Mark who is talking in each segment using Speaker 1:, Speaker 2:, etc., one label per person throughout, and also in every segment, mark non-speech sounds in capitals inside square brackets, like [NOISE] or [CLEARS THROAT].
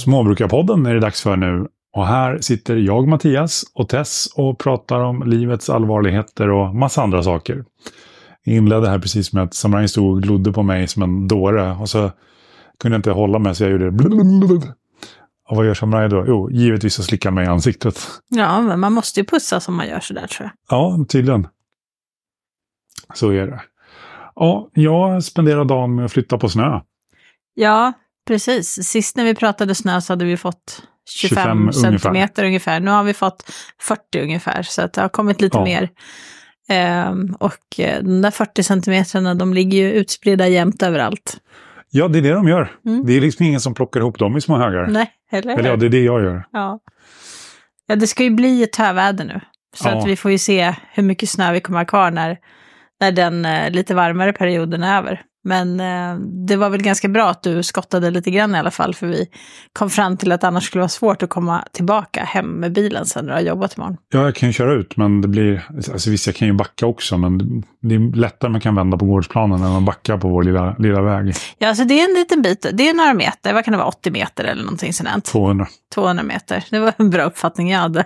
Speaker 1: Småbrukarpodden är det dags för nu. Och här sitter jag, Mattias och Tess och pratar om livets allvarligheter och massa andra saker. Jag inledde här precis med att Samurai stod och glodde på mig som en dåre. Och så kunde jag inte hålla mig så jag gjorde det. Och vad gör Samurai då? Jo, givetvis så slickar mig i ansiktet.
Speaker 2: Ja, men man måste ju pussa som man gör sådär tror jag.
Speaker 1: Ja, tydligen. Så är det. Ja, jag spenderar dagen med att flytta på snö.
Speaker 2: Ja, precis. Sist när vi pratade snö så hade vi fått 25,
Speaker 1: 25
Speaker 2: centimeter ungefär. Nu har vi fått 40 ungefär, så det har kommit lite
Speaker 1: Ja.
Speaker 2: mer. Ehm, och eh, de där 40 centimetrarna, de ligger ju utspridda jämt överallt.
Speaker 1: Ja, det är det de gör.
Speaker 2: Mm.
Speaker 1: Det är liksom ingen som plockar ihop dem i små högar.
Speaker 2: Nej, eller
Speaker 1: Eller ja, det är det jag gör.
Speaker 2: Ja. ja, det ska ju bli ett töväder nu. Så
Speaker 1: Ja.
Speaker 2: att vi får ju se hur mycket snö vi kommer ha kvar när, när den eh, lite varmare perioden är över. Men eh, det var väl ganska bra att du skottade lite grann i alla fall, för vi kom fram till att annars skulle det vara svårt att komma tillbaka hem med bilen sen när du har jobbat imorgon.
Speaker 1: Ja, jag kan ju köra ut, men det blir... Alltså visst, jag kan ju backa också, men det- är lättare man kan vända på gårdsplanen än att backa på vår lilla, lilla väg.
Speaker 2: Ja, alltså det är en liten bit, det är några meter, vad kan det vara, 80 meter eller någonting sådant.
Speaker 1: 200.
Speaker 2: 200 meter. Det var en bra uppfattning jag hade.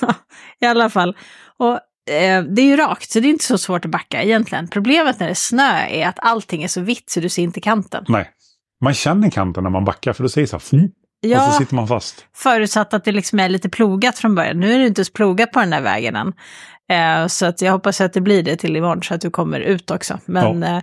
Speaker 2: [LAUGHS] I alla fall. Och eh, det är ju rakt, så det är inte så svårt att backa egentligen. Problemet när det är snö är att allting är så vitt så du ser inte kanten.
Speaker 1: Nej. Man känner kanten när man backar, för då säger så här... "Fum", Och
Speaker 2: Ja,
Speaker 1: så sitter man fast.
Speaker 2: förutsatt att det liksom är lite plogat från början. Nu är det inte ens plogat på den där vägen än. Eh, så att jag hoppas att det blir det till imorgon så att du kommer ut också. Men eh,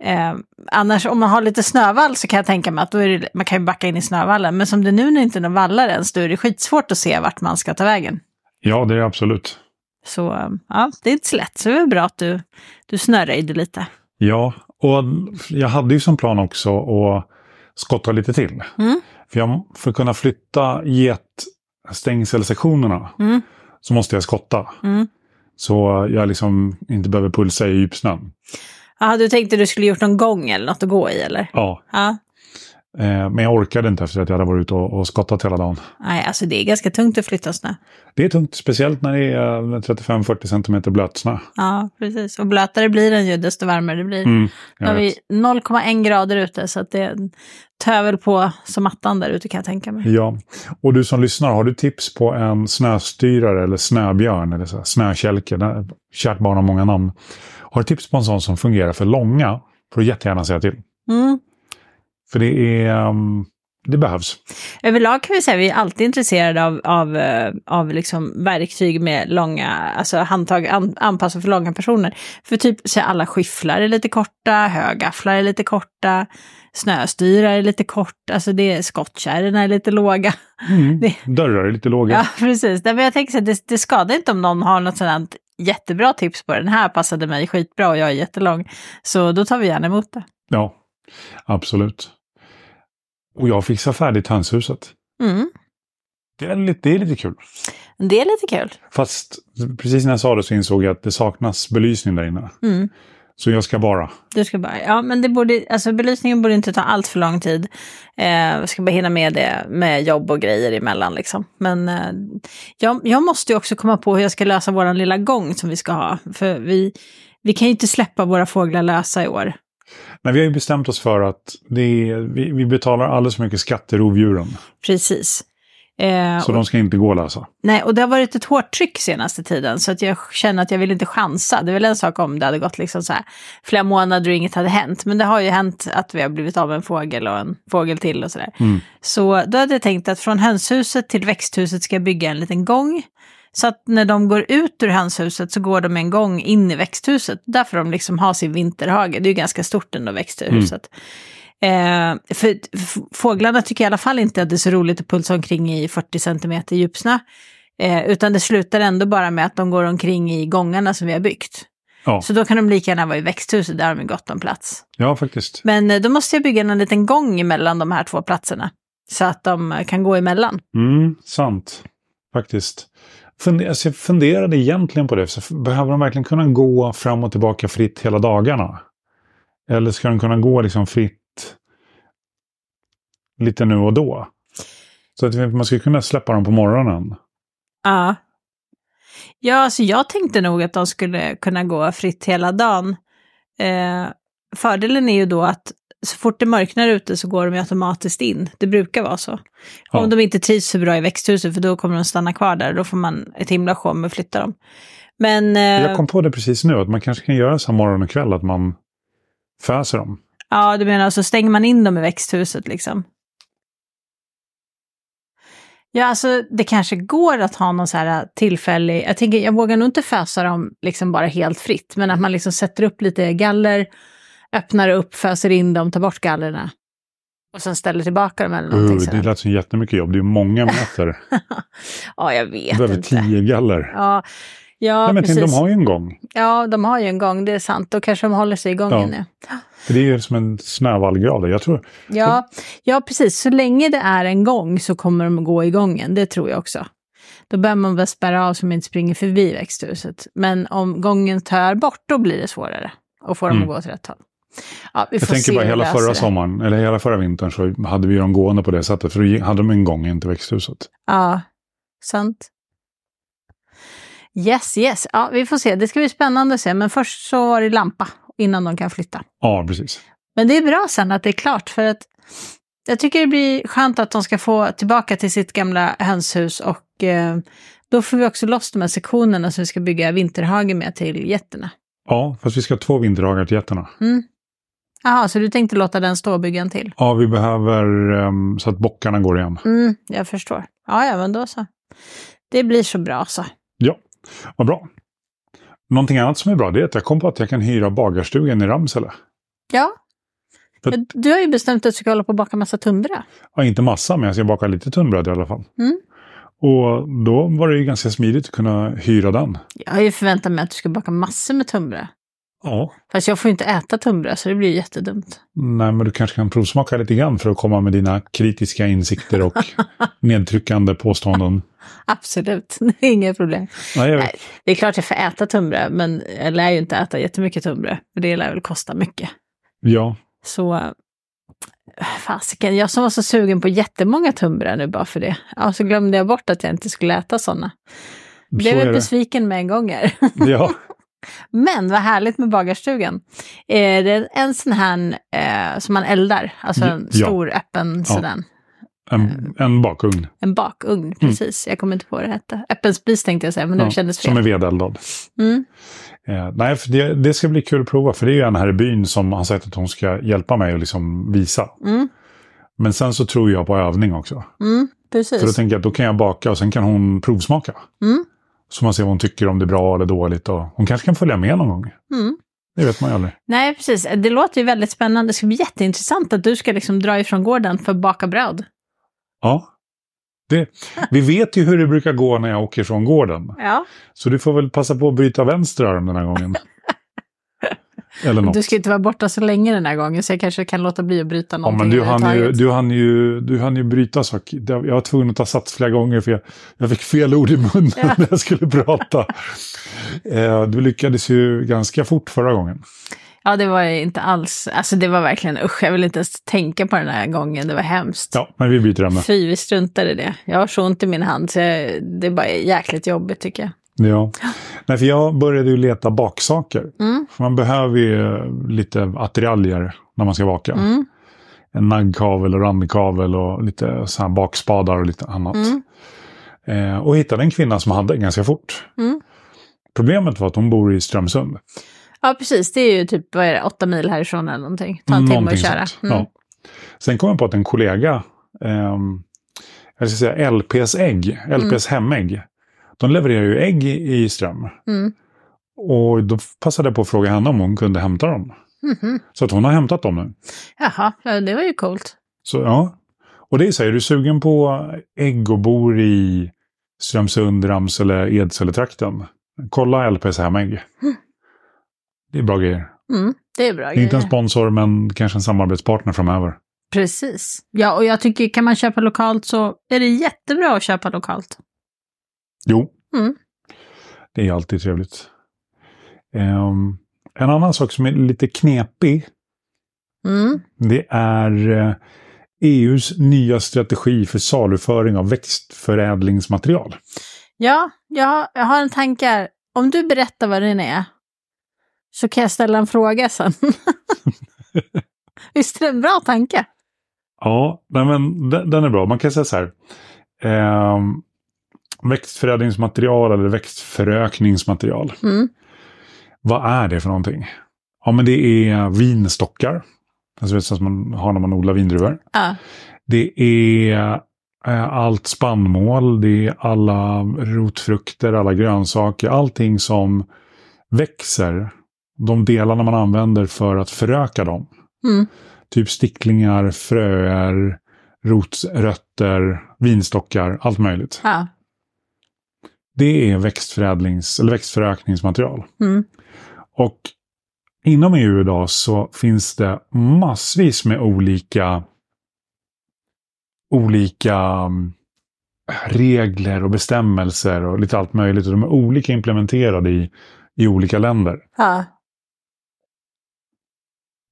Speaker 2: eh, annars om man har lite snövall så kan jag tänka mig att det, man kan ju backa in i snövallen. Men som det nu när det inte är några vallar ens, då är det skitsvårt att se vart man ska ta vägen.
Speaker 1: Ja, det är det absolut.
Speaker 2: Så ja, det är inte så lätt. Så det är bra att du, du snöröjde lite.
Speaker 1: Ja, och jag hade ju som plan också att skotta lite till.
Speaker 2: Mm.
Speaker 1: För, jag, för att kunna flytta getstängselsektionerna
Speaker 2: Mm.
Speaker 1: så måste jag skotta.
Speaker 2: Mm.
Speaker 1: Så jag liksom inte behöver pulsa i djupsnön.
Speaker 2: Ja, du tänkte du skulle gjort någon gång eller något att gå i eller?
Speaker 1: Ja,
Speaker 2: Ja.
Speaker 1: Eh, men jag orkade inte efter att jag hade varit ute och, och skottat hela dagen.
Speaker 2: Nej, alltså det är ganska tungt att flytta snö.
Speaker 1: Det är tungt, speciellt när det är eh, 35-40 centimeter blötsnö.
Speaker 2: Ja, precis. Och blötare blir den ju, desto varmare det blir.
Speaker 1: Mm,
Speaker 2: Nu har vi
Speaker 1: vet.
Speaker 2: 0,1 grader ute, så att det tör väl på som mattan där ute kan jag tänka mig.
Speaker 1: Ja, och du som lyssnar, har du tips på en snöstyrare eller snöbjörn eller så snökälke? Kärt barn har många namn. Har du tips på en sån som fungerar för långa? Får du jättegärna säga till.
Speaker 2: Mm.
Speaker 1: För det är... um, det behövs.
Speaker 2: Överlag kan vi säga att vi är alltid intresserade av, av, eh, av liksom verktyg med långa, alltså handtag an, anpassade för långa personer. För typ så alla skifflar är lite korta, högafflar är lite korta, snöstyrar är lite kort, alltså det är skottkärrorna är lite låga.
Speaker 1: Mm. [LAUGHS]
Speaker 2: Det-
Speaker 1: Dörrar är lite låga.
Speaker 2: Ja, precis. Men jag tänker så att det, det skadar inte om någon har något sådant jättebra tips på den här passade mig skitbra och jag är jättelång. Så då tar vi gärna emot det.
Speaker 1: Ja, absolut. Och jag fixar färdigt hönshuset.
Speaker 2: Mm.
Speaker 1: Det är, lite, det är lite kul.
Speaker 2: Det är lite kul.
Speaker 1: Fast precis när jag sa det så insåg jag att det saknas belysning där inne.
Speaker 2: Mm.
Speaker 1: Så jag ska bara.
Speaker 2: Du ska bara, ja men det borde, alltså belysningen borde inte ta allt för lång tid. Eh, jag ska bara hinna med det med jobb och grejer emellan liksom. Men eh, jag, jag måste ju också komma på hur jag ska lösa våran lilla gång som vi ska ha. För vi, vi kan ju inte släppa våra fåglar lösa i år.
Speaker 1: Men vi har ju bestämt oss för att är, vi, vi betalar alldeles för mycket skatt till rovdjuren.
Speaker 2: Precis. Eh,
Speaker 1: Så de ska inte gå att lösa.
Speaker 2: Nej, och det har varit ett hårt tryck senaste tiden så att jag känner att jag vill inte chansa. Det är väl en sak om det hade gått liksom så här flera månader och inget hade hänt. Men det har ju hänt att vi har blivit av med en fågel och en fågel till och sådär.
Speaker 1: Mm.
Speaker 2: Så då hade jag tänkt att från hönshuset till växthuset ska jag bygga en liten gång. Så att när de går ut ur hönshuset så går de en gång in i växthuset. Där får de liksom ha sin vinterhage. Det är ju ganska stort ändå, växthuset. Eh, för fåglarna tycker i alla fall inte att det är så roligt att pulsa omkring i 40 centimeter djupsnö. Eh, utan det slutar ändå bara med att de går omkring i gångarna som vi har byggt.
Speaker 1: Ja.
Speaker 2: Så då kan de lika gärna vara i växthuset, där har de gott om plats.
Speaker 1: ja, faktiskt.
Speaker 2: Men eh, då måste jag bygga en liten gång mellan de här två platserna. Så att de kan gå emellan.
Speaker 1: Mm, sant. Faktiskt. Funder, alltså jag funderade egentligen på det. Så behöver de verkligen kunna gå fram och tillbaka fritt hela dagarna? Eller ska de kunna gå liksom fritt lite nu och då? Så att man skulle kunna släppa dem på morgonen.
Speaker 2: Ja. Ja, alltså jag tänkte nog att de skulle kunna gå fritt hela dagen. Eh, fördelen är ju då att så fort det mörknar ute så går de ju automatiskt in. Det brukar vara så.
Speaker 1: Ja.
Speaker 2: Om de inte trivs så bra i växthuset för då kommer de stanna kvar där. Då får man ett himla show med att flytta dem. Men eh,
Speaker 1: Jag kom på det precis nu, att man kanske kan göra så morgon och kväll, att man föser dem.
Speaker 2: ja, du menar så stänger man in dem i växthuset liksom? Ja, alltså det kanske går att ha någon så här tillfällig, jag tänker, jag vågar nog inte fösa dem liksom bara helt fritt, men att man liksom sätter upp lite galler, öppnar upp, föser in dem, tar bort gallerna. Och sen ställer tillbaka dem eller någonting
Speaker 1: Uh, det lät som jättemycket jobb. Det är många meter. [LAUGHS]
Speaker 2: Ja, jag vet
Speaker 1: behöver
Speaker 2: inte.
Speaker 1: tio galler.
Speaker 2: Ja, ja
Speaker 1: Nej, men tänk,
Speaker 2: precis.
Speaker 1: de har ju en gång.
Speaker 2: Ja, de har ju en gång, det är sant. Då kanske de håller sig igång
Speaker 1: Ja.
Speaker 2: nu.
Speaker 1: För det är som en snövallgrav. Jag tror,
Speaker 2: Ja, ja, precis. Så länge det är en gång så kommer de att gå i gången. Det tror jag också. Då bör man väl spärra av så de inte springer förbi växthuset. Men om gången tar bort, då blir det svårare att få dem
Speaker 1: Mm.
Speaker 2: att gå åt rätt håll. Ja,
Speaker 1: jag tänker bara hela förra sommaren, eller hela förra vintern, så hade vi dem gående på det sättet. För då hade de en gång in till växthuset.
Speaker 2: Ja, sant. Yes, yes. Ja, vi får se. Det ska bli spännande att se. Men först så var det lampa innan de kan flytta.
Speaker 1: Ja, precis.
Speaker 2: Men det är bra sen att det är klart för att jag tycker det blir skönt att de ska få tillbaka till sitt gamla hönshus och eh, då får vi också loss de här sektionerna som vi ska bygga vinterhage med till getterna.
Speaker 1: Ja, fast vi ska ha två vinterdagar till getterna.
Speaker 2: Mm. Jaha, så du tänkte låta den stå och bygga en till?
Speaker 1: Ja, vi behöver ehm, så att bockarna går igen.
Speaker 2: Mm, jag förstår. Ja, ja, men då så. Det blir så bra så.
Speaker 1: Ja, vad bra. Någonting annat som är bra det är att jag kom på att jag kan hyra bagarstugan i Ramsele.
Speaker 2: Ja.
Speaker 1: För-
Speaker 2: Du har ju bestämt att du ska hålla på och baka massa tunnbröd.
Speaker 1: Ja, inte massa, men jag ska baka lite tunnbröd i alla fall.
Speaker 2: Mm.
Speaker 1: Och då var det ju ganska smidigt att kunna hyra den.
Speaker 2: Jag har ju förväntat mig att du ska baka massor med tunnbröd.
Speaker 1: Ja.
Speaker 2: Fast jag får ju inte äta tunnbröd så det blir jättedumt.
Speaker 1: Nej, men du kanske kan provsmaka lite grann för att komma med dina kritiska insikter och [LAUGHS] nedtryckande påståenden.
Speaker 2: Absolut, [LAUGHS] det är inga problem.
Speaker 1: Nej.
Speaker 2: Nej, det är klart jag får äta tunnbröd, men jag lär ju inte äta jättemycket tunnbröd, för det lär väl kosta mycket.
Speaker 1: Ja,
Speaker 2: Så fasiken, jag som var så sugen på jättemånga tunnbröd nu bara för det. Ja, så glömde jag bort att jag inte skulle äta sådana.
Speaker 1: så
Speaker 2: Blev jag besviken med en gång här.
Speaker 1: Ja, [LAUGHS]
Speaker 2: Men vad härligt med bagarstugan. Är det en sån här eh, som man eldar, alltså en
Speaker 1: Ja.
Speaker 2: stor öppen sådan.
Speaker 1: en, en bakugn.
Speaker 2: En bakugn, precis. Jag kommer inte på vad det hette. Öppen spis tänkte jag säga, men det
Speaker 1: Ja,
Speaker 2: kändes fel.
Speaker 1: som är vedeldad.
Speaker 2: Mm.
Speaker 1: Eh, nej, för det, det ska bli kul att prova. För det är ju en här i byn som har sagt att hon ska hjälpa mig och liksom visa.
Speaker 2: Mm.
Speaker 1: Men sen så tror jag på övning också.
Speaker 2: Mm.
Speaker 1: För då tänker jag att då kan jag baka och sen kan hon provsmaka. Så man ser vad hon tycker om det är bra eller dåligt. Och hon kanske kan följa med någon gång.
Speaker 2: Mm.
Speaker 1: Det vet man ju aldrig.
Speaker 2: Nej, precis. Det låter ju väldigt spännande. Det ska bli jätteintressant att du ska liksom dra ifrån gården för att baka bröd.
Speaker 1: Ja. Det, vi vet ju hur det brukar gå när jag åker från gården.
Speaker 2: Ja.
Speaker 1: Så du får väl passa på att bryta vänster arm den här gången. [LAUGHS] Eller något.
Speaker 2: Du ska inte vara borta så länge den här gången, så jag kanske kan låta bli att bryta
Speaker 1: Ja,
Speaker 2: någonting
Speaker 1: men du hann, ju, du, hann ju, du hann ju bryta saker. Jag var tvungen att ta sats flera gånger för jag, jag fick fel ord i munnen
Speaker 2: Ja. [LAUGHS]
Speaker 1: när jag skulle prata. Eh, du lyckades ju ganska fort förra gången.
Speaker 2: Ja, det var inte alls... Alltså det var verkligen usch, jag vill inte ens tänka på den här gången. Det var hemskt.
Speaker 1: Ja, men vi byter ämne.
Speaker 2: Fy, vi struntar i det. Jag har så ont i min hand, så jag, det är bara jäkligt jobbigt tycker jag.
Speaker 1: Ja. Nej, för jag började ju leta baksaker.
Speaker 2: Mm.
Speaker 1: För man behöver ju eh, lite attiraljer när man ska baka.
Speaker 2: Mm.
Speaker 1: En naggkavel och randkavel och lite så här bakspadar och lite annat.
Speaker 2: Mm.
Speaker 1: Eh, och hittade en kvinna som hade ganska fort.
Speaker 2: Mm.
Speaker 1: Problemet var att hon bor i Strömsund.
Speaker 2: Ja, precis. Det är ju typ, vad är det, åtta mil härifrån eller någonting. Ta en timme
Speaker 1: Någonting
Speaker 2: att köra.
Speaker 1: sånt,
Speaker 2: Mm.
Speaker 1: Ja. Sen kom jag på att en kollega, ehm, jag ska säga LPs ägg, LPs hemägg, de levererar ju ägg i, ström.
Speaker 2: Mm.
Speaker 1: Och då passade jag på att fråga henne om hon kunde hämta dem.
Speaker 2: Mhm.
Speaker 1: Så att hon har hämtat dem nu.
Speaker 2: Jaha, ja, det var ju coolt.
Speaker 1: Så ja. Och det är så här, är du sugen på ägg och bor i Strömsund, Ramsele, Edsele-trakten? Kolla LPs hemägg. Det är bra grejer.
Speaker 2: Mm, det är bra
Speaker 1: Det är inte en
Speaker 2: grejer.
Speaker 1: sponsor, men kanske en samarbetspartner framöver.
Speaker 2: Precis. Ja, och jag tycker kan man köpa lokalt så är det jättebra att köpa lokalt.
Speaker 1: Jo,
Speaker 2: Mm.
Speaker 1: det är alltid trevligt. Ehm, en annan sak som är lite knepig,
Speaker 2: Mm.
Speaker 1: det är eh, EUs nya strategi för saluföring av växtförädlingsmaterial.
Speaker 2: Ja, jag, jag har en tanke här. Om du berättar vad den är så kan jag ställa en fråga sen. [LAUGHS] Visst är det en bra tanke?
Speaker 1: Ja, men den, den är bra. Man kan säga så här. Eh, växtförädlingsmaterial eller växtförökningsmaterial.
Speaker 2: Mm.
Speaker 1: Vad är det för någonting? Ja, men det är vinstockar. Alltså som man har när man odlar vindruvor.
Speaker 2: Ja.
Speaker 1: Det är eh, allt spannmål, det är alla rotfrukter, alla grönsaker, allting som växer. De delarna man använder för att föröka dem.
Speaker 2: Mm.
Speaker 1: Typ sticklingar, fröer, rotrötter, vinstockar, allt möjligt.
Speaker 2: Ja.
Speaker 1: Det är växtförädlings eller växtförökningsmaterial.
Speaker 2: Mm.
Speaker 1: Och inom EU idag så finns det massvis med olika olika mm, regler och bestämmelser och lite allt möjligt. Och de är olika implementerade i, i olika länder.
Speaker 2: Ja.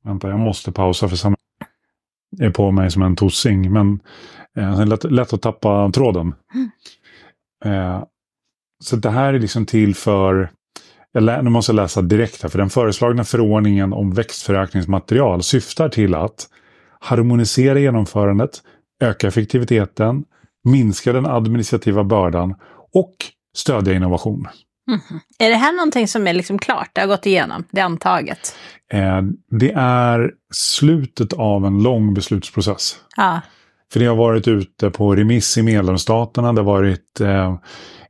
Speaker 1: Vänta, jag måste pausa för sen är på mig som en tossing. Men eh, lätt, lätt att tappa tråden. Eh, så det här är liksom till för... Jag nu måste jag läsa direkt här. För den föreslagna förordningen om växtförökningsmaterial syftar till att harmonisera genomförandet, öka effektiviteten, minska den administrativa bördan och stödja innovation.
Speaker 2: Är det här någonting som är liksom klart? Det har gått igenom? Det är antaget?
Speaker 1: Eh, det är slutet av en lång beslutsprocess.
Speaker 2: Ja.
Speaker 1: För det har varit ute på remiss i medlemsstaterna. Det har varit eh,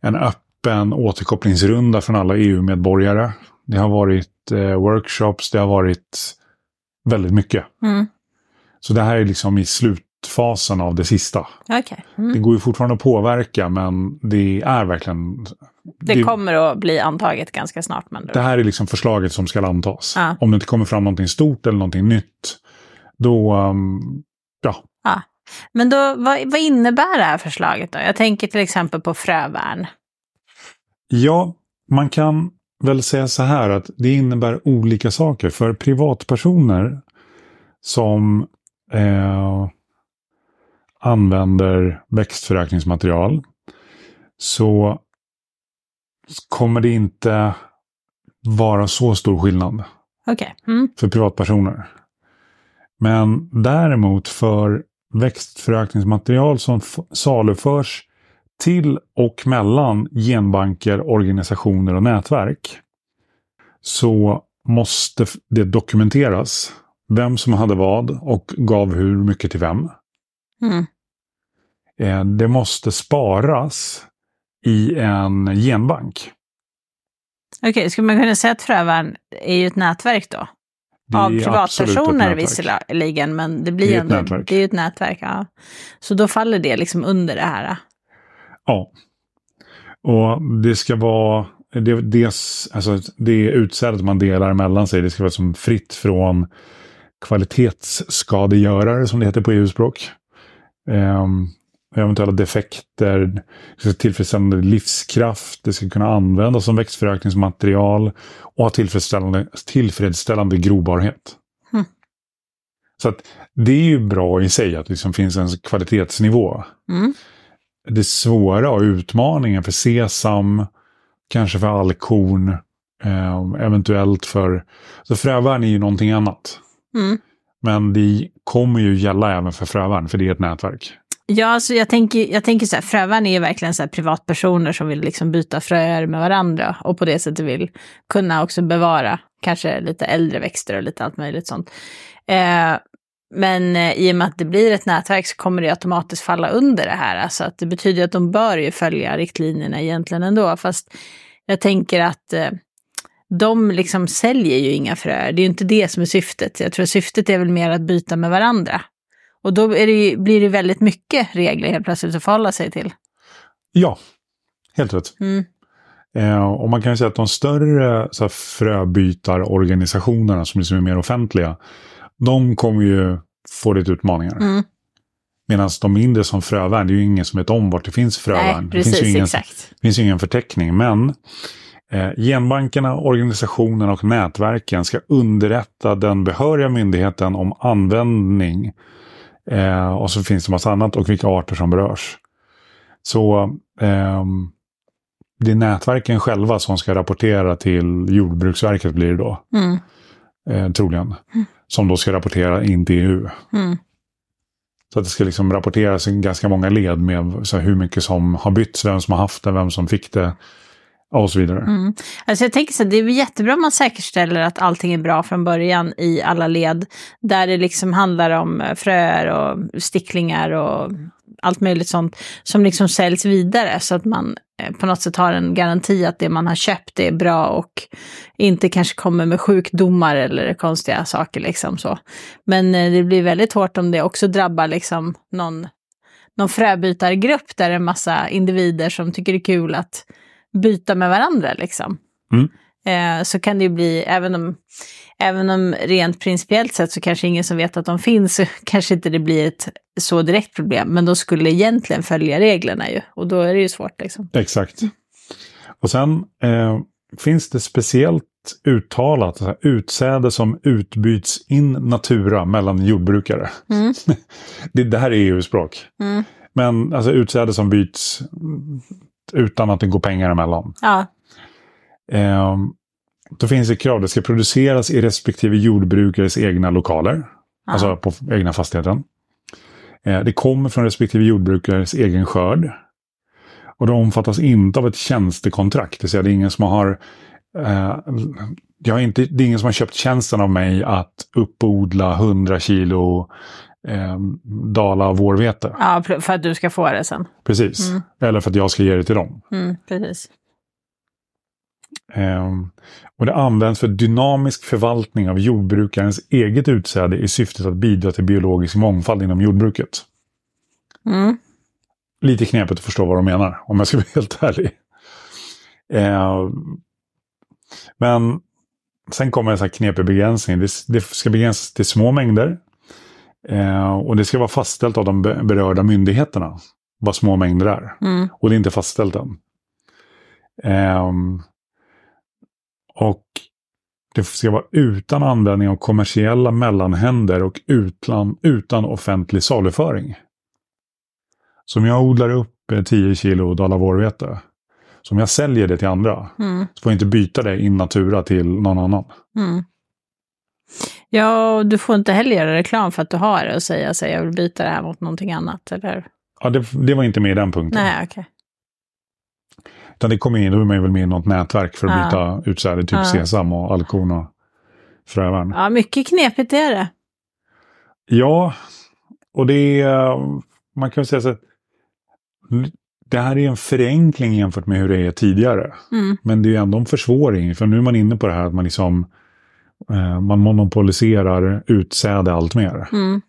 Speaker 1: en öppen återkopplingsrunda från alla EU-medborgare. Det har varit eh, workshops, det har varit väldigt mycket.
Speaker 2: Mm.
Speaker 1: Så det här är liksom i slutfasen av det sista. Det
Speaker 2: Mm.
Speaker 1: går ju fortfarande att påverka men det är verkligen...
Speaker 2: Det kommer att bli antaget ganska snart. Men
Speaker 1: det här är liksom förslaget som ska antas.
Speaker 2: Ja.
Speaker 1: Om det inte kommer fram någonting stort eller någonting nytt, då... Um, ja,
Speaker 2: Men då, vad, vad innebär det här förslaget då? Jag tänker till exempel på frövärn.
Speaker 1: Ja, man kan väl säga så här att det innebär olika saker. För privatpersoner som eh, använder växtförökningsmaterial så kommer det inte vara så stor skillnad
Speaker 2: Okej. Mm.
Speaker 1: för privatpersoner. Men däremot för växtförökningsmaterial som saluförs till och mellan genbanker, organisationer och nätverk så måste det dokumenteras vem som hade vad och gav hur mycket till vem.
Speaker 2: Mm.
Speaker 1: Eh, Det måste sparas i en genbank.
Speaker 2: Okej, skulle man kunna säga att frövärn är ju ett nätverk då?
Speaker 1: Det
Speaker 2: Av
Speaker 1: ett
Speaker 2: privatpersoner visserligen, men det
Speaker 1: Det
Speaker 2: blir
Speaker 1: ett nätverk.
Speaker 2: det är ju ett nätverk. Ja. Så då faller det liksom under det här.
Speaker 1: Ja. Och det ska vara det, det, alltså det utsädet man delar mellan sig. Det ska vara som fritt från kvalitetsskadegörare som det heter på EU-språk. Ehm, eventuella defekter, tillfredsställande livskraft, det ska kunna användas som växtförökningsmaterial och ha tillfredsställande, tillfredsställande grobarhet.
Speaker 2: Mm.
Speaker 1: Så att det är ju bra i sig att det liksom finns en kvalitetsnivå
Speaker 2: Mm.
Speaker 1: Det svåra och utmaningen för sesam, kanske för alkorn, eh, eventuellt för... Så frövärn är ju någonting annat.
Speaker 2: Mm.
Speaker 1: Men det kommer ju gälla även för frövärn, för det är ett nätverk.
Speaker 2: Ja, alltså jag tänker, jag tänker så här, frövärn är ju verkligen så här privatpersoner som vill liksom byta fröer med varandra och på det sättet vill kunna också bevara kanske lite äldre växter och lite allt möjligt sånt. Eh, men eh, i och med att det blir ett nätverk så kommer det automatiskt falla under det här. Alltså att det betyder att de bör ju följa riktlinjerna egentligen ändå. Fast jag tänker att eh, de liksom säljer ju inga fröer. Det är ju inte det som är syftet. Jag tror syftet är väl mer att byta med varandra. Och då det ju, blir det väldigt mycket regler helt plötsligt att förhålla sig till.
Speaker 1: Ja, helt rätt.
Speaker 2: Mm.
Speaker 1: Eh, och man kan ju säga att de större så här, fröbytarorganisationerna som liksom är mer offentliga, de kommer ju få lite utmaningar.
Speaker 2: Mm.
Speaker 1: Medan de mindre som frövärn, det är ju ingen som vet om vart det finns frövärn.
Speaker 2: Nej,
Speaker 1: det finns ju
Speaker 2: precis,
Speaker 1: ingen,
Speaker 2: exakt.
Speaker 1: Det finns ju ingen förteckning, men eh, genbankerna, organisationerna och nätverken ska underrätta den behöriga myndigheten om användning. Eh, och så finns det massa annat och vilka arter som berörs. Så ehm, det är nätverken själva som ska rapportera till Jordbruksverket blir det då,
Speaker 2: Mm.
Speaker 1: eh, troligen. Som då ska rapportera in till EU.
Speaker 2: Mm.
Speaker 1: Så att det ska liksom rapporteras i ganska många led med så hur mycket som har bytts, vem som har haft det, vem som fick det och så vidare.
Speaker 2: Mm. Alltså jag tänker så att det är jättebra om man säkerställer att allting är bra från början i alla led. Där det liksom handlar om eh, fröer och sticklingar och allt möjligt sånt som liksom säljs vidare så att man eh, på något sätt har en garanti att det man har köpt är bra och inte kanske kommer med sjukdomar eller konstiga saker liksom så. Men eh, det blir väldigt hårt om det också drabbar liksom någon, någon fröbytargrupp där det är en massa individer som tycker det är kul att byta med varandra liksom.
Speaker 1: Mm.
Speaker 2: Eh, så kan det ju bli, även om, även om rent principiellt sett så kanske ingen som vet att de finns, så [LAUGHS] kanske inte det blir ett så direkt problem. Men de skulle egentligen följa reglerna ju, och då är det ju svårt liksom.
Speaker 1: Exakt. Och sen eh, finns det speciellt uttalat här, utsäde som utbyts in natura mellan jordbrukare.
Speaker 2: Mm. [LAUGHS]
Speaker 1: det, det här är EU-språk.
Speaker 2: Mm.
Speaker 1: Men alltså utsäde som byts utan att det går pengar emellan.
Speaker 2: Ja,
Speaker 1: Eh, då finns det krav, det ska produceras i respektive jordbrukares egna lokaler. Alltså på egna fastigheten. Eh, det kommer från respektive jordbrukares egen skörd. Och det omfattas inte av ett tjänstekontrakt. Det vill säga det är ingen som har eh, jag har inte, det är ingen som har köpt tjänsten av mig att uppodla 100 kilo eh, dala vårvete.
Speaker 2: ja, för att du ska få det sen.
Speaker 1: Precis.
Speaker 2: Mm.
Speaker 1: Eller för att jag ska ge det till dem.
Speaker 2: Mm, precis.
Speaker 1: Ehm, och det används för dynamisk förvaltning av jordbrukarens eget utsäde i syftet att bidra till biologisk mångfald inom jordbruket.
Speaker 2: Mm.
Speaker 1: Lite knepigt att förstå vad de menar, om jag ska vara [LAUGHS] helt ärlig. Ehm, men sen kommer en sån här knepig begränsning. Det, det ska begränsas till små mängder. Ehm, och det ska vara fastställt av de be- berörda myndigheterna. Vad små mängder är.
Speaker 2: Mm.
Speaker 1: Och det är inte fastställt än. Ehm, och det ska vara utan användning av kommersiella mellanhänder och utan, utan offentlig saluföring. Så om jag odlar upp eh, 10 kilo dala vårvete. Så om jag säljer det till andra.
Speaker 2: Mm.
Speaker 1: Så får jag inte byta det in natura till någon annan.
Speaker 2: Mm. Ja, och du får inte heller göra reklam för att du har det och säga så jag vill byta det här mot någonting annat, eller?
Speaker 1: Ja, det, det var inte med i den punkten.
Speaker 2: Nej, okej.
Speaker 1: Utan det kommer in, då är man väl med i något nätverk för att
Speaker 2: Ja.
Speaker 1: byta utsäde. Typ
Speaker 2: Ja.
Speaker 1: sesam och alkorn och frövärn.
Speaker 2: Ja, mycket knepigt är det.
Speaker 1: Ja, och det är, man kan väl säga så att det här är en förenkling jämfört med hur det är tidigare.
Speaker 2: Mm.
Speaker 1: Men det är ändå en försvåring, för nu är man inne på det här att man liksom eh, man monopoliserar utsäde allt mer.
Speaker 2: Mm.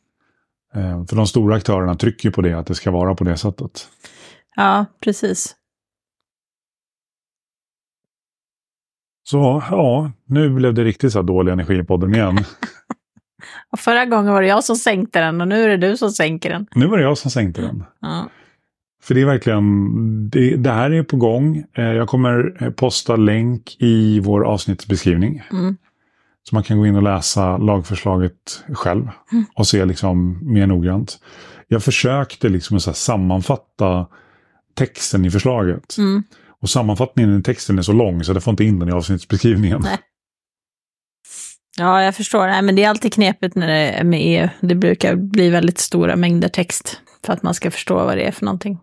Speaker 1: Eh, för de stora aktörerna trycker på det, att det ska vara på det sättet.
Speaker 2: Ja, precis.
Speaker 1: Så ja, nu blev det riktigt så här dålig energi i podden igen. [LAUGHS]
Speaker 2: Och förra gången var det jag som sänkte den och nu är det du som sänker den.
Speaker 1: nu var det jag som sänkte den.
Speaker 2: Ja.
Speaker 1: För det är verkligen, det, det här är på gång. Eh, Jag kommer eh, posta länk i vår avsnittsbeskrivning.
Speaker 2: Mm.
Speaker 1: Så man kan gå in och läsa lagförslaget själv
Speaker 2: Mm.
Speaker 1: och se liksom mer noggrant. Jag försökte liksom så sammanfatta texten i förslaget.
Speaker 2: Mm.
Speaker 1: Och sammanfattningen i texten är så lång så jag får inte in den i avsnittsbeskrivningen.
Speaker 2: Nej. Ja, jag förstår. Nej, men det är alltid knepigt när det är med EU. Det brukar bli väldigt stora mängder text för att man ska förstå vad det är för någonting.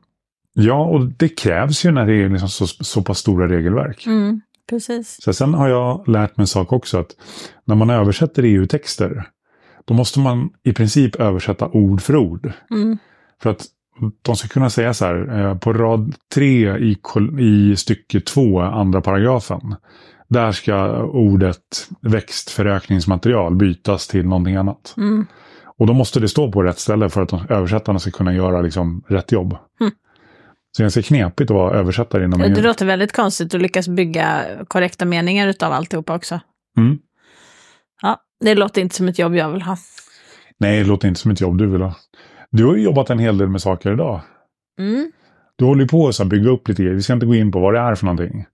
Speaker 1: Ja, och det krävs ju när det är liksom så, så pass stora regelverk.
Speaker 2: Mm, precis.
Speaker 1: Så sen har jag lärt mig en sak också att när man översätter EU-texter då måste man i princip översätta ord för ord.
Speaker 2: Mm.
Speaker 1: För att de ska kunna säga så här, eh, på rad tre i, i stycke två, andra paragrafen. Där ska ordet växtförökningsmaterial bytas till någonting annat.
Speaker 2: Mm.
Speaker 1: Och då måste det stå på rätt ställe för att översättarna ska kunna göra liksom, rätt jobb.
Speaker 2: Mm.
Speaker 1: Så det är ganska knepigt att vara översättare inom
Speaker 2: Det låter väldigt konstigt att lyckas bygga korrekta meningar utav alltihopa också.
Speaker 1: Mm.
Speaker 2: Ja, det låter inte som ett jobb jag vill ha.
Speaker 1: Nej, det låter inte som ett jobb du vill ha. Du har ju jobbat en hel del med saker idag.
Speaker 2: Mm.
Speaker 1: Du håller ju på att bygga upp lite grejer. Vi ska inte gå in på vad det är för någonting.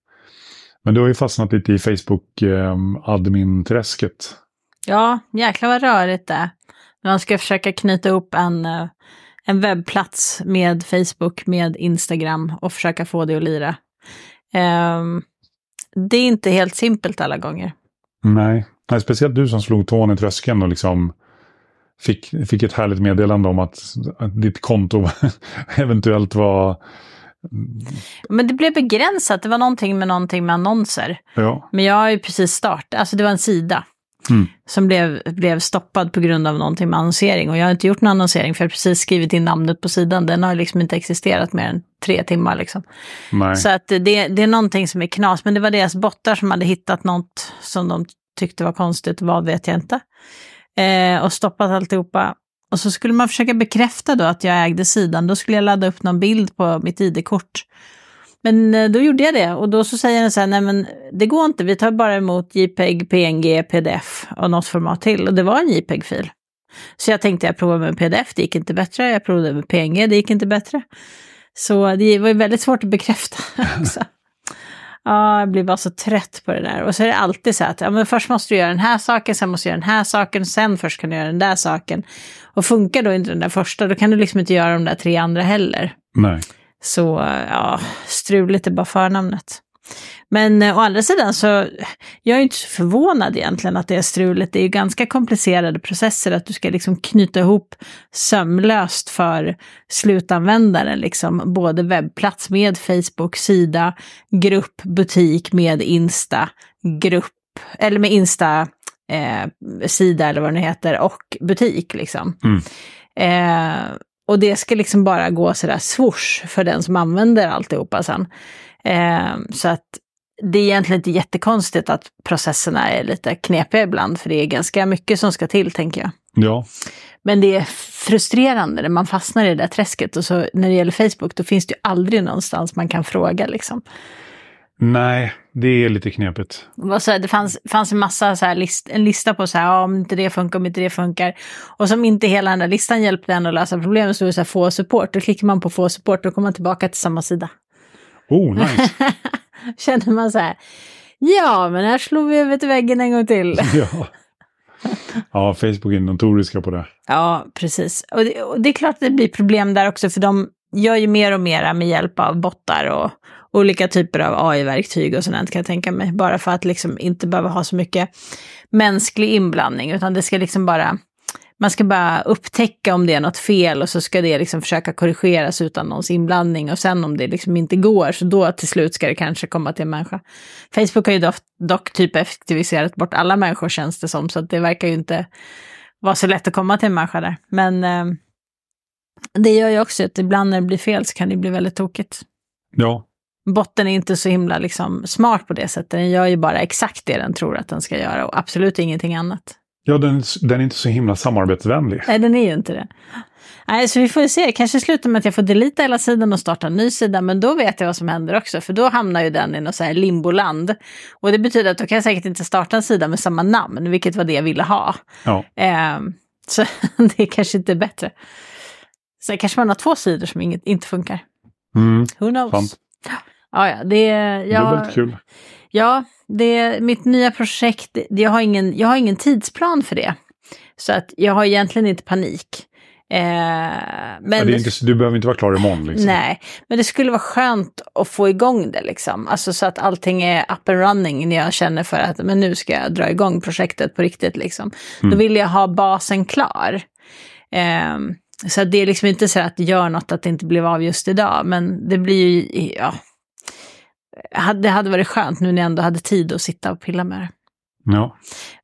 Speaker 1: Men du har ju fastnat lite i Facebook-admin-träsket.
Speaker 2: Ja, jäklar vad rörigt det är. Man ska försöka knyta upp en, eh, en webbplats med Facebook, med Instagram och försöka få det att lira. Ehm, det är inte helt simpelt alla gånger.
Speaker 1: Nej. Nej, speciellt du som slog tån i tröskeln och liksom fick, fick ett härligt meddelande om att, att ditt konto [LAUGHS] eventuellt var...
Speaker 2: Men det blev begränsat, det var någonting med någonting med annonser.
Speaker 1: Ja.
Speaker 2: Men jag har ju precis startat, alltså det var en sida.
Speaker 1: Mm.
Speaker 2: Som blev, blev stoppad på grund av någonting med annonsering. Och jag har inte gjort någon annonsering för jag har precis skrivit in namnet på sidan. Den har liksom inte existerat mer än tre timmar liksom. Så att det, det är någonting som är knas. Men det var deras bottar som hade hittat något som de tyckte var konstigt. Vad vet jag inte. Eh, och stoppat alltihopa. Och så skulle man försöka bekräfta då att jag ägde sidan. Då skulle jag ladda upp någon bild på mitt ID-kort. Men eh, då gjorde jag det och då så säger den så här, nej men det går inte, vi tar bara emot JPEG, PNG, PDF och något format till. Och det var en JPEG-fil. Så jag tänkte jag provar med PDF, det gick inte bättre. Jag provade med PNG, det gick inte bättre. Så det var ju väldigt svårt att bekräfta [LAUGHS] också. Ja, jag blir bara så trött på det där. Och så är det alltid så att ja, men först måste du göra den här saken, sen måste du göra den här saken, sen först kan du göra den där saken. Och funkar då inte den där första, då kan du liksom inte göra de där tre andra heller.
Speaker 1: Nej.
Speaker 2: Så ja, struligt är bara förnamnet. Men eh, å andra sidan så, jag är inte så förvånad egentligen att det är struligt. Det är ju ganska komplicerade processer att du ska liksom knyta ihop sömlöst för slutanvändaren, liksom både webbplats med Facebook, sida, grupp, butik med Insta, grupp, eller med Insta, eh, sida eller vad det heter, och butik liksom.
Speaker 1: Mm.
Speaker 2: Eh, och det ska liksom bara gå sådär swoosh för den som använder alltihopa sen. Eh, så att det är egentligen inte jättekonstigt att processerna är lite knepiga ibland, för det är ganska mycket som ska till, tänker jag.
Speaker 1: Ja.
Speaker 2: Men det är frustrerande när man fastnar i det där träsket. Och så när det gäller Facebook, då finns det ju aldrig någonstans man kan fråga liksom.
Speaker 1: Nej, det är lite knepigt.
Speaker 2: Så det fanns, fanns en massa så här list, en lista på så här, ja, om inte det funkar, om inte det funkar. Och som inte hela den där listan hjälpte en att lösa problemet så var det så här, få support. Då klickar man på få support, då kommer man tillbaka till samma sida.
Speaker 1: Oh, nice. [LAUGHS]
Speaker 2: Känner man så här, ja, men här slår vi över till väggen en gång till. [LAUGHS]
Speaker 1: ja. ja, Facebook är notoriska på det.
Speaker 2: Ja, precis. Och det, och det är klart att det blir problem där också, för de gör ju mer och mer med hjälp av bottar och olika typer av AI-verktyg och sådant kan jag tänka mig. Bara för att liksom inte behöva ha så mycket mänsklig inblandning, utan det ska liksom bara, man ska bara upptäcka om det är något fel och så ska det liksom försöka korrigeras utan någons inblandning. Och sen om det liksom inte går, så då till slut ska det kanske komma till en människa. Facebook har ju dock, dock typ effektiviserat bort alla människor känns det som, så att det verkar ju inte vara så lätt att komma till en människa där. Men eh, det gör ju också att ibland när det blir fel så kan det bli väldigt tokigt.
Speaker 1: Ja,
Speaker 2: Botten är inte så himla liksom, smart på det sättet. Den gör ju bara exakt det den tror att den ska göra och absolut ingenting annat.
Speaker 1: ja den, den är inte så himla samarbetsvänlig.
Speaker 2: Nej, den är ju inte det. Nej, så vi får ju se. Kanske slutar med att jag får delita hela sidan och starta en ny sida, men då vet jag vad som händer också, för då hamnar ju den i något så här limboland. Och det betyder att då kan jag säkert inte starta en sida med samma namn, vilket var det jag ville ha.
Speaker 1: Ja,
Speaker 2: Eh, så [LAUGHS] det kanske inte är bättre. Sen kanske man har två sidor som inget, inte funkar.
Speaker 1: mm,
Speaker 2: Who knows?
Speaker 1: sant.
Speaker 2: Ja, ja, det är... Jag,
Speaker 1: Dubbelt kul.
Speaker 2: Ja, det mitt nya projekt. det- Jag har, ingen, jag har ingen tidsplan för det. Så att jag har egentligen inte panik. Eh, men
Speaker 1: det inte, du behöver inte vara klar imorgon. Liksom.
Speaker 2: Nej, men det skulle vara skönt att få igång det liksom. Alltså så att allting är up and running när jag känner för att men nu ska jag dra igång projektet på riktigt liksom. Då
Speaker 1: Mm.
Speaker 2: vill jag ha basen klar. Eh, så det är liksom inte så att det gör något att det inte blev av just idag, men det blir ju, ja. Det hade varit skönt nu när jag ändå hade tid att sitta och pilla med det.
Speaker 1: Ja.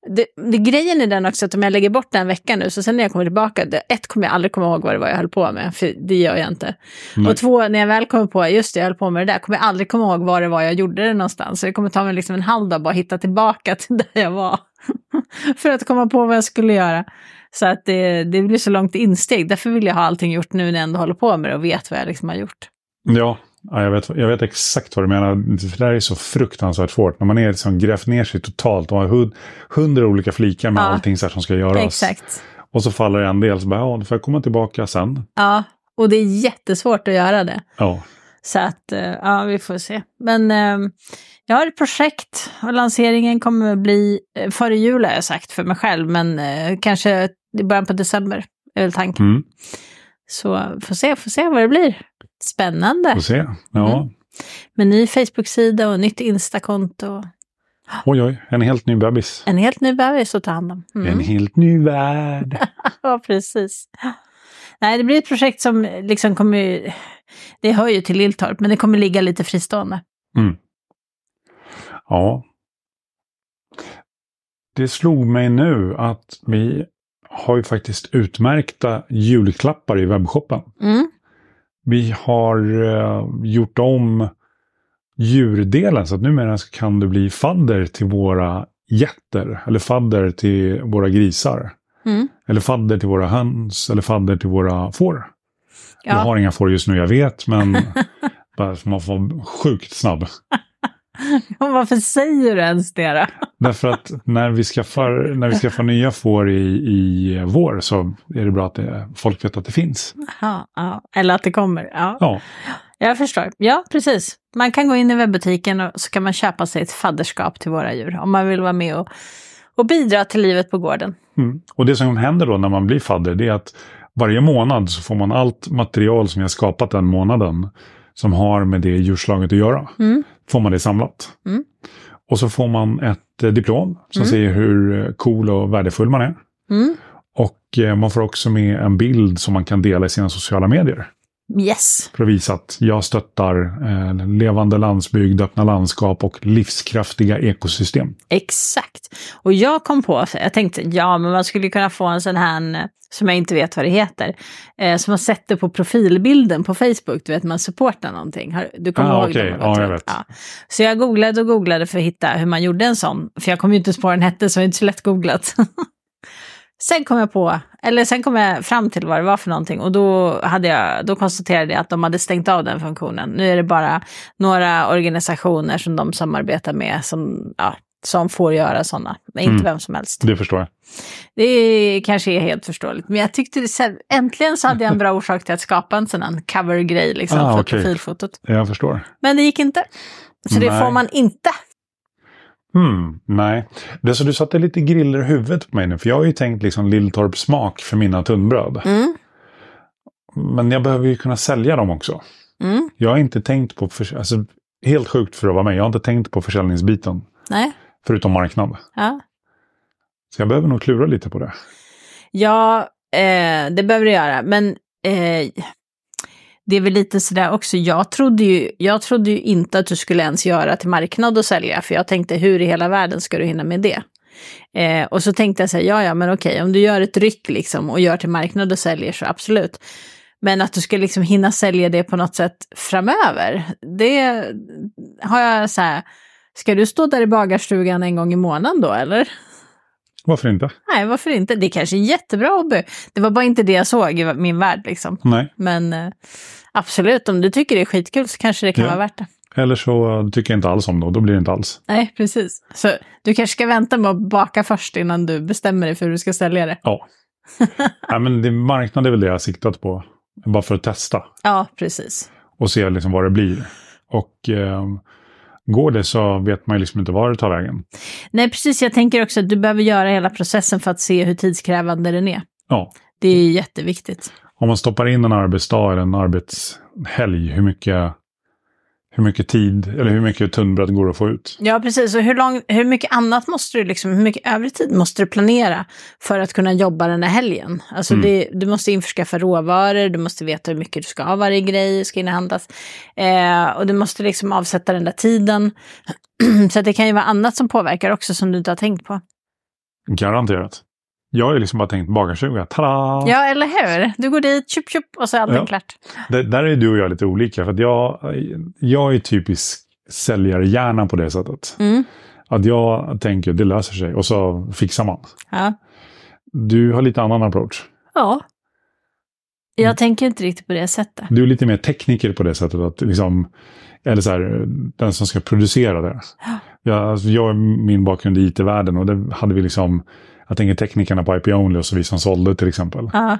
Speaker 2: Det, det. Grejen är den också att om jag lägger bort den veckan nu, så sen när jag kommer tillbaka, det, ett kommer jag aldrig komma ihåg vad det var jag höll på med, för det gör jag inte.
Speaker 1: Nej.
Speaker 2: Och två, när jag väl kommer på, just det, jag höll på med det där, kommer jag aldrig komma ihåg var det var jag gjorde det någonstans. Så det kommer ta mig liksom en halv dag bara att hitta tillbaka [LAUGHS] till där jag var. [LAUGHS] för att komma på vad jag skulle göra. Så att det, det blir så långt insteg. Därför vill jag ha allting gjort nu när jag ändå håller på med det och vet vad jag liksom har gjort.
Speaker 1: Ja, ja jag, vet, jag vet exakt vad du menar. För det där är så fruktansvärt svårt. När man är liksom grävt ner sig totalt och har hund, hundra olika flikar med
Speaker 2: Ja.
Speaker 1: allting så här som ska göras.
Speaker 2: Exakt.
Speaker 1: Och så faller en del, så bara, ja, då får jag komma tillbaka sen.
Speaker 2: Ja, och det är jättesvårt att göra det.
Speaker 1: Ja,
Speaker 2: Så att, eh, ja, vi får se. Men eh, jag har ett projekt och lanseringen kommer bli eh, före jul har jag sagt för mig själv, men eh, kanske i början på december är väl tanken.
Speaker 1: mm,
Speaker 2: Så får se, får se vad det blir. Spännande.
Speaker 1: får se. Ja.
Speaker 2: Mm. Med ny Facebook-sida och nytt Insta-konto.
Speaker 1: Oj, oj, en helt ny bebis.
Speaker 2: En helt ny bebis att ta hand om. Mm.
Speaker 1: En helt ny värld. [LAUGHS]
Speaker 2: Ja, precis. Nej, det blir ett projekt som liksom kommer... Det hör ju till Lilltorp, men det kommer ligga lite fristående.
Speaker 1: Mm. Ja. Det slog mig nu att vi har ju faktiskt utmärkta julklappar i webbshoppen.
Speaker 2: Mm.
Speaker 1: Vi har eh, gjort om djurdelen så att numera kan du bli fadder till våra getter. Eller fadder till våra grisar.
Speaker 2: Mm.
Speaker 1: Eller fadder till våra höns. Eller fadder till våra får. Jag
Speaker 2: Ja.
Speaker 1: har inga får just nu, jag vet, men [LAUGHS] man får vara sjukt snabb. [LAUGHS]
Speaker 2: Varför säger du ens det då?
Speaker 1: Därför att när vi skaffar, när vi skaffar nya får i, i vår så är det bra att det, folk vet att det finns.
Speaker 2: Ja, ja. Eller att det kommer. Ja.
Speaker 1: Ja,
Speaker 2: Jag förstår. Ja, precis. Man kan gå in i webbutiken och så kan man köpa sig ett fadderskap till våra djur om man vill vara med och, och bidra till livet på gården.
Speaker 1: mm. Och det som händer då när man blir fadder det är att varje månad så får man allt material som har skapat den månaden som har med det djurslaget att göra.
Speaker 2: Mm.
Speaker 1: Får man det samlat.
Speaker 2: Mm.
Speaker 1: Och så får man ett eh, diplom som
Speaker 2: Mm.
Speaker 1: säger hur eh, cool och värdefull man är.
Speaker 2: Mm.
Speaker 1: Och eh, man får också med en bild som man kan dela i sina sociala medier.
Speaker 2: Yes.
Speaker 1: För att visa att jag stöttar eh, levande landsbygd, öppna landskap och livskraftiga ekosystem.
Speaker 2: Exakt. Och jag kom på, jag tänkte, ja men man skulle kunna få en sån här, som jag inte vet vad det heter, eh, som man sätter på profilbilden på Facebook, du vet man supportar någonting. Du kommer
Speaker 1: Ah,
Speaker 2: ihåg
Speaker 1: okej.
Speaker 2: dem?
Speaker 1: Ja, jag vet.
Speaker 2: Ja. Så jag googlade och googlade för att hitta hur man gjorde en sån, för jag kom ju inte på vad den hette, så det är inte så lätt googlat. [LAUGHS] Sen kom jag på, eller sen kom jag fram till vad det var för någonting och då, hade jag, då konstaterade jag att de hade stängt av den funktionen. Nu är det bara några organisationer som de samarbetar med som, ja, som får göra sådana, men inte
Speaker 1: Mm.
Speaker 2: vem som helst.
Speaker 1: Det förstår jag.
Speaker 2: Det kanske är helt förståeligt, men jag tyckte det, så- äntligen så hade jag en bra orsak till att skapa en sån här cover-grej liksom,
Speaker 1: Ah,
Speaker 2: för
Speaker 1: okej.
Speaker 2: profilfotot.
Speaker 1: Jag förstår.
Speaker 2: Men det gick inte. Så det
Speaker 1: Nej.
Speaker 2: får man inte.
Speaker 1: Hmm, nej. Det så du satte lite griller i huvudet på mig nu. För jag har ju tänkt liksom Lilltorps smak för mina tunnbröd.
Speaker 2: Mm,
Speaker 1: Men jag behöver ju kunna sälja dem också.
Speaker 2: mm,
Speaker 1: Jag har inte tänkt på, alltså, helt sjukt för att vara mig, jag har inte tänkt på försäljningsbiten.
Speaker 2: nej,
Speaker 1: Förutom marknad.
Speaker 2: ja.
Speaker 1: Så jag behöver nog klura lite på det.
Speaker 2: Ja, eh, det behöver du göra. Men eh, det är väl lite sådär också. Jag trodde, ju, jag trodde ju inte att du skulle ens göra till marknad och sälja. För jag tänkte, hur i hela världen ska du hinna med det? Eh, och så tänkte jag så här, ja, ja, men okej, om du gör ett ryck liksom och gör till marknad och säljer så absolut. Men att du ska liksom hinna sälja det på något sätt framöver, det har jag så här, ska du stå där i bagarstugan en gång i månaden då eller?
Speaker 1: Varför inte?
Speaker 2: Nej, varför inte? Det är kanske är jättebra hobby. Det var bara inte det jag såg i min värld liksom.
Speaker 1: Nej.
Speaker 2: Men eh, absolut, om du tycker det är skitkul så kanske det kan
Speaker 1: Ja.
Speaker 2: vara värt det.
Speaker 1: Eller så tycker jag inte alls om det och då blir det inte alls.
Speaker 2: Nej, precis. Så du kanske ska vänta med att baka först innan du bestämmer dig för hur du ska sälja det.
Speaker 1: Ja. [LAUGHS] Nej, men det, marknad är väl det jag har siktat på. Bara för att testa
Speaker 2: Ja, precis.
Speaker 1: och se liksom vad det blir. Och eh, går det så vet man ju liksom inte var det tar vägen.
Speaker 2: Nej, precis. Jag tänker också att du behöver göra hela processen för att se hur tidskrävande den är.
Speaker 1: Ja.
Speaker 2: Det är jätteviktigt.
Speaker 1: Om man stoppar in en arbetsdag eller en arbetshelg, hur mycket, hur mycket tid eller hur mycket tunnbröd går att få ut?
Speaker 2: Ja, precis. Och hur, lång, hur mycket annat måste du, liksom, hur mycket övrig tid måste du planera för att kunna jobba den här helgen? Alltså
Speaker 1: Mm.
Speaker 2: det, du måste införskaffa råvaror, du måste veta hur mycket du ska ha varje grej, ska inhandlas. Eh, och du måste liksom avsätta den där tiden. [CLEARS THROAT] Så att det kan ju vara annat som påverkar också som du inte har tänkt på.
Speaker 1: Garanterat. Jag har ju liksom bara tänkt bagarstuga, tada!
Speaker 2: Ja, eller hur? Du går dit, tjup, tjup, och så är allting
Speaker 1: Ja.
Speaker 2: klart.
Speaker 1: Det, där är du och jag lite olika. För att jag, jag är typisk säljarhjärna på det sättet.
Speaker 2: Mm.
Speaker 1: Att jag tänker det löser sig och så fixar man.
Speaker 2: Ja.
Speaker 1: Du har lite annan approach.
Speaker 2: ja. Jag
Speaker 1: Mm.
Speaker 2: tänker inte riktigt på det sättet.
Speaker 1: Du är lite mer tekniker på det sättet. Att liksom, eller så här, den som ska producera det. Jag, alltså jag min bakgrund i IT-världen och det hade vi liksom, jag tänker teknikerna på IP Only och så vi som sålde till exempel.
Speaker 2: Ja.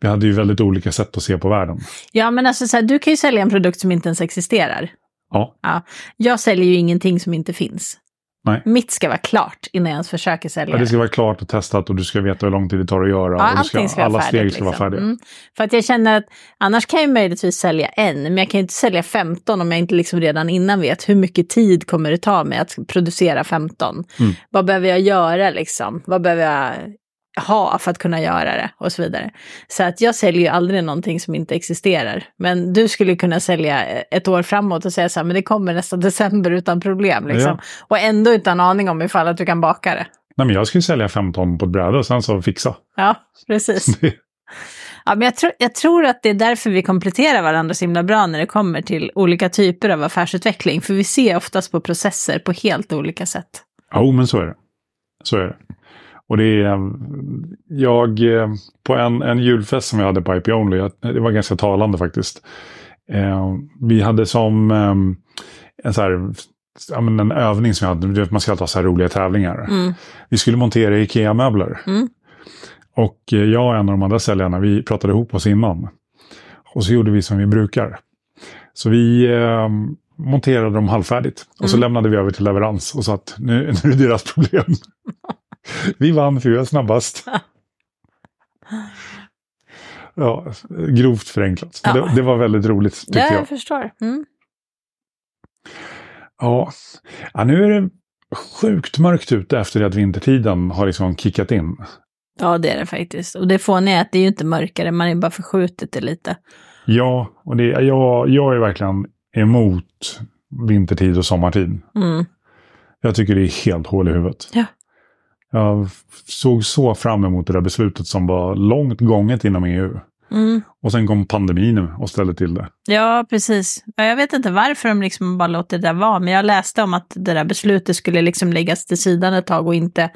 Speaker 1: Vi hade ju väldigt olika sätt att se på världen.
Speaker 2: Ja, men alltså så här, du kan ju sälja en produkt som inte ens existerar.
Speaker 1: Ja,
Speaker 2: Jag säljer ju ingenting som inte finns.
Speaker 1: Nej.
Speaker 2: Mitt ska vara klart innan jag ens försöker sälja
Speaker 1: Ja, det ska vara klart och testat och du ska veta hur lång tid det tar att göra.
Speaker 2: Ja,
Speaker 1: och ska,
Speaker 2: ska
Speaker 1: alla
Speaker 2: vara färdigt.
Speaker 1: steg ska vara
Speaker 2: liksom.
Speaker 1: färdiga.
Speaker 2: Mm. För att jag känner att annars kan jag möjligtvis sälja en, men jag kan ju inte sälja 15 om jag inte liksom redan innan vet hur mycket tid kommer det ta mig att producera 15.
Speaker 1: Mm.
Speaker 2: Vad behöver jag göra liksom? Vad behöver jag ha för att kunna göra det och så vidare. Så att jag säljer ju aldrig någonting som inte existerar. Men du skulle kunna sälja ett år framåt och säga så här, men det kommer nästa [LAUGHS] december utan problem. Liksom. Och ändå en aning om ifall att du kan baka det.
Speaker 1: Nej, men jag skulle sälja 15 på ett bräde och sen så fixa.
Speaker 2: Ja, precis. [LAUGHS] Ja, men jag, tror, jag tror att det är därför vi kompletterar varandra så himla bra när det kommer till olika typer av affärsutveckling. För vi ser oftast på processer på helt olika sätt.
Speaker 1: Jo, men så är det. Så är det. Och det är, jag, eh, på en, en julfest som vi hade på IP Only, jag- det var ganska talande faktiskt. Eh, vi hade som eh, en, så här, en övning som vi hade, man ska alltid ha så här roliga tävlingar.
Speaker 2: Mm.
Speaker 1: Vi skulle montera IKEA-möbler.
Speaker 2: Mm.
Speaker 1: Och eh, jag och en av de andra säljarna, vi pratade ihop oss innan. Och så gjorde vi som vi brukar. Så vi eh, monterade dem halvfärdigt. Och så
Speaker 2: Mm.
Speaker 1: lämnade vi över till leverans och sa att nu, [LAUGHS] nu är det deras problem. Vi vann för vi var snabbast. Ja, grovt förenklat.
Speaker 2: Ja.
Speaker 1: Det, det var väldigt roligt tyckte
Speaker 2: Ja,
Speaker 1: jag.
Speaker 2: jag förstår. Mm.
Speaker 1: Ja. ja, nu är det sjukt mörkt ute efter att vintertiden har liksom kickat in.
Speaker 2: Ja, det är det faktiskt. Och det fåniga är att det är ju inte mörkare, man är bara förskjutit det lite.
Speaker 1: Ja, och det, jag, jag är verkligen emot vintertid och sommartid.
Speaker 2: Mm.
Speaker 1: Jag tycker det är helt hål i huvudet.
Speaker 2: Ja.
Speaker 1: Jag såg så fram emot det där beslutet som var långt gånget inom EU.
Speaker 2: Mm.
Speaker 1: Och sen kom pandemin och ställde till det.
Speaker 2: Ja, precis. Ja, Jag vet inte varför de liksom bara låter det där vara, men jag läste om att det där beslutet skulle liksom läggas till sidan ett tag och inte,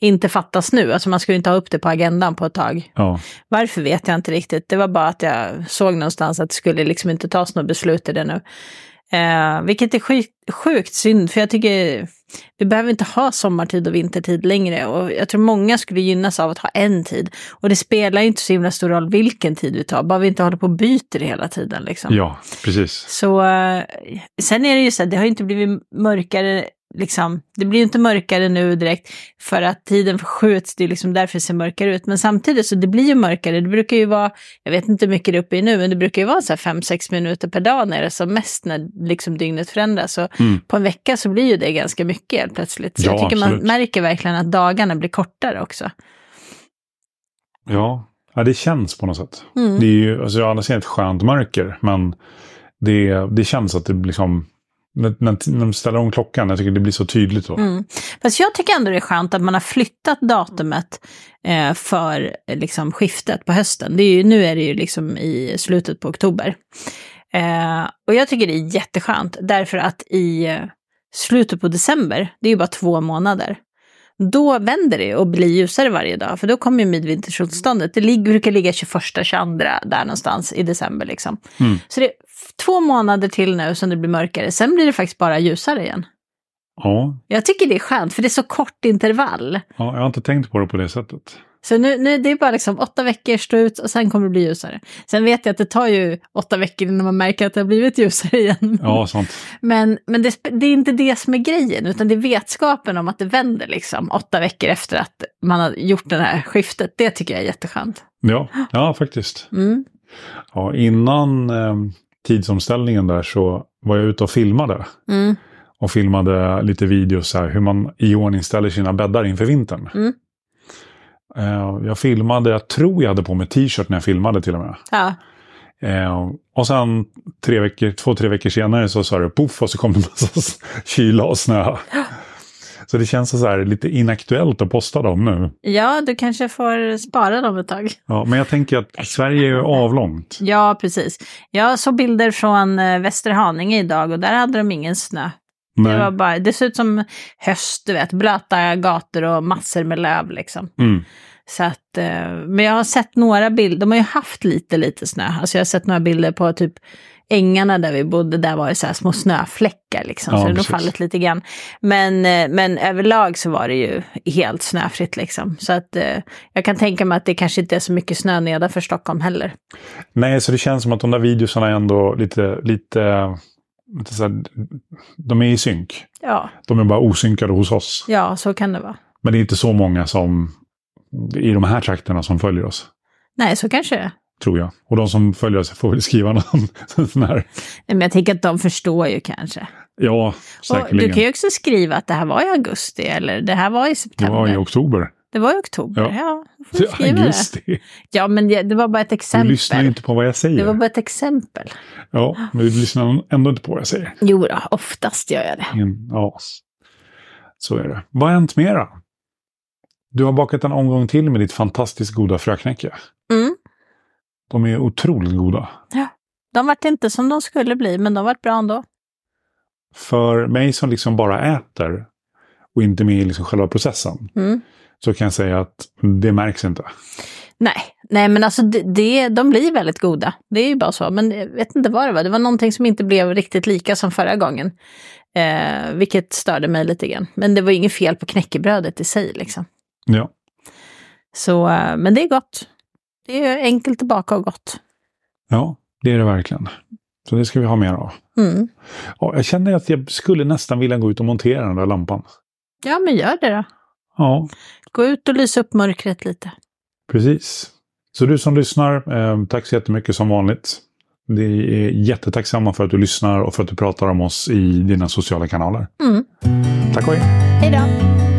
Speaker 2: inte fattas nu. Alltså man skulle inte ha upp det på agendan på ett tag.
Speaker 1: Ja,
Speaker 2: Varför vet jag inte riktigt. Det var bara att jag såg någonstans att det skulle liksom inte tas något beslut i det nu. Eh, vilket är sjukt, sjukt synd, för jag tycker vi behöver inte ha sommartid och vintertid längre. Och jag tror många skulle gynnas av att ha en tid. Och det spelar ju inte så himla stor roll vilken tid vi tar, bara vi inte håller på och byter hela tiden. Liksom.
Speaker 1: ja precis.
Speaker 2: Så eh, sen är det ju så att det har ju inte blivit mörkare, liksom. Det blir ju inte mörkare nu direkt för att tiden förskjuts, det är liksom därför det ser mörkare ut. Men samtidigt så det blir ju mörkare, det brukar ju vara, jag vet inte hur mycket det är uppe i nu, men det brukar ju vara så här 5-6 minuter per dag när det är som mest när liksom dygnet förändras. Så
Speaker 1: Mm.
Speaker 2: på en vecka så blir ju det ganska mycket helt plötsligt. Så
Speaker 1: Ja,
Speaker 2: jag tycker man
Speaker 1: absolut.
Speaker 2: märker verkligen att dagarna blir kortare också.
Speaker 1: Ja. ja, det känns på något sätt.
Speaker 2: Mm.
Speaker 1: Det är ju, alltså jag anser ett skönt mörker, men det, det känns att det liksom, när, när, de ställer om klockan, jag tycker det blir så tydligt då.
Speaker 2: Mm. Fast jag tycker ändå det är skönt att man har flyttat datumet eh, för liksom, skiftet på hösten. Det är ju, nu är det ju liksom i slutet på oktober. Eh, och jag tycker det är jätteskönt därför att i eh, slutet på december, det är ju bara två månader. Då vänder det och blir ljusare varje dag, för då kommer ju midvintersolståndet. Det ligger, brukar ligga 21-22 där någonstans i december. Liksom.
Speaker 1: Mm.
Speaker 2: Så det är två månader till nu som det blir mörkare, sen blir det faktiskt bara ljusare igen.
Speaker 1: Ja,
Speaker 2: Jag tycker det är skönt, för det är så kort intervall.
Speaker 1: ja, jag har inte tänkt på det på det sättet.
Speaker 2: Så nu, nu det är bara liksom åtta veckor stå ut och sen kommer det bli ljusare. Sen vet jag att det tar ju åtta veckor innan man märker att det har blivit ljusare igen.
Speaker 1: Ja, sant.
Speaker 2: Men, men det, det är inte det som är grejen, utan det är vetskapen om att det vänder liksom åtta veckor efter att man har gjort det här skiftet. Det tycker jag är jätteskönt.
Speaker 1: Ja, ja faktiskt.
Speaker 2: Mm.
Speaker 1: Ja, innan eh, tidsomställningen där så var jag ute och filmade.
Speaker 2: Mm.
Speaker 1: Och filmade lite videos här, hur man iordningställer sina bäddar inför vintern.
Speaker 2: Mm.
Speaker 1: Eh, jag filmade, jag tror jag hade på mig t-shirt när jag filmade till och med.
Speaker 2: Ja.
Speaker 1: Eh, och sen tre veckor, två, tre veckor senare så sa det poff och så kom det massa [LAUGHS] kyla och snö. Så det känns så här lite inaktuellt att posta dem nu.
Speaker 2: ja, du kanske får spara dem ett tag.
Speaker 1: Ja, men jag tänker att Sverige är ju avlångt.
Speaker 2: Ja, precis. Jag såg bilder från eh, Västerhaninge idag och där hade de ingen snö. Det, var bara, det ser ut som höst, du vet, blöta gator och massor med löv liksom.
Speaker 1: Mm.
Speaker 2: Så att, eh, men jag har sett några bilder, de har ju haft lite, lite snö. Alltså jag har sett några bilder på typ ängarna där vi bodde, där var det så här små snöfläckar liksom.
Speaker 1: Ja,
Speaker 2: så det har
Speaker 1: precis.
Speaker 2: fallit lite grann. Men, eh, men överlag så var det ju helt snöfritt liksom. Så att eh, jag kan tänka mig att det kanske inte är så mycket snö nedanför Stockholm heller.
Speaker 1: Nej, så det känns som att de där videosarna är ändå lite, lite så här, de är i synk.
Speaker 2: Ja,
Speaker 1: De är bara osynkade hos oss.
Speaker 2: ja, så kan det vara.
Speaker 1: Men det är inte så många som i de här trakterna som följer oss.
Speaker 2: Nej, så kanske det är.
Speaker 1: Tror jag. Och de som följer oss får väl skriva någon [LAUGHS] sån här.
Speaker 2: Men jag tänker att de förstår ju kanske.
Speaker 1: Ja,
Speaker 2: Och
Speaker 1: säkerligen.
Speaker 2: du kan ju också skriva att det här var i augusti eller det här var i
Speaker 1: Det
Speaker 2: september.
Speaker 1: var i oktober.
Speaker 2: Det var i oktober,
Speaker 1: Ja.
Speaker 2: ja. du skriva det.
Speaker 1: Augusti.
Speaker 2: Ja, men det, det var bara ett
Speaker 1: Du
Speaker 2: exempel.
Speaker 1: lyssnar ju inte på vad jag säger.
Speaker 2: Det var bara ett exempel.
Speaker 1: Ja, men du lyssnar ändå inte på vad jag säger.
Speaker 2: Jo då, oftast gör jag det.
Speaker 1: Ingen- Ja, så är det. Vad har hänt mera? Du har bakat en omgång till med ditt fantastiskt goda fröknäcke.
Speaker 2: Mm.
Speaker 1: De är otroligt goda.
Speaker 2: De vart inte som de skulle bli, men de vart bra ändå.
Speaker 1: För mig som liksom bara äter och inte med i liksom själva processen
Speaker 2: Mm.
Speaker 1: så kan jag säga att det märks inte.
Speaker 2: Nej, nej men alltså det, det, de blir väldigt goda. Det är ju bara så. Men jag vet inte vad det var. Det var någonting som inte blev riktigt lika som förra gången. Eh, vilket störde mig lite grann. Men det var inget fel på knäckebrödet i sig liksom.
Speaker 1: Ja,
Speaker 2: Så, eh, men det är gott. Det är enkelt att baka och gott.
Speaker 1: ja det är det verkligen. Så det ska vi ha mer av.
Speaker 2: Mm.
Speaker 1: Ja, jag känner att jag skulle nästan vilja gå ut och montera den där lampan.
Speaker 2: Ja, men gör det då.
Speaker 1: Ja,
Speaker 2: Gå ut och lysa upp mörkret lite.
Speaker 1: precis. Så du som lyssnar, eh, tack så jättemycket som vanligt. Vi är jättetacksamma för att du lyssnar och för att du pratar om oss i dina sociala kanaler.
Speaker 2: Mm.
Speaker 1: Tack och hej!
Speaker 2: Hej då!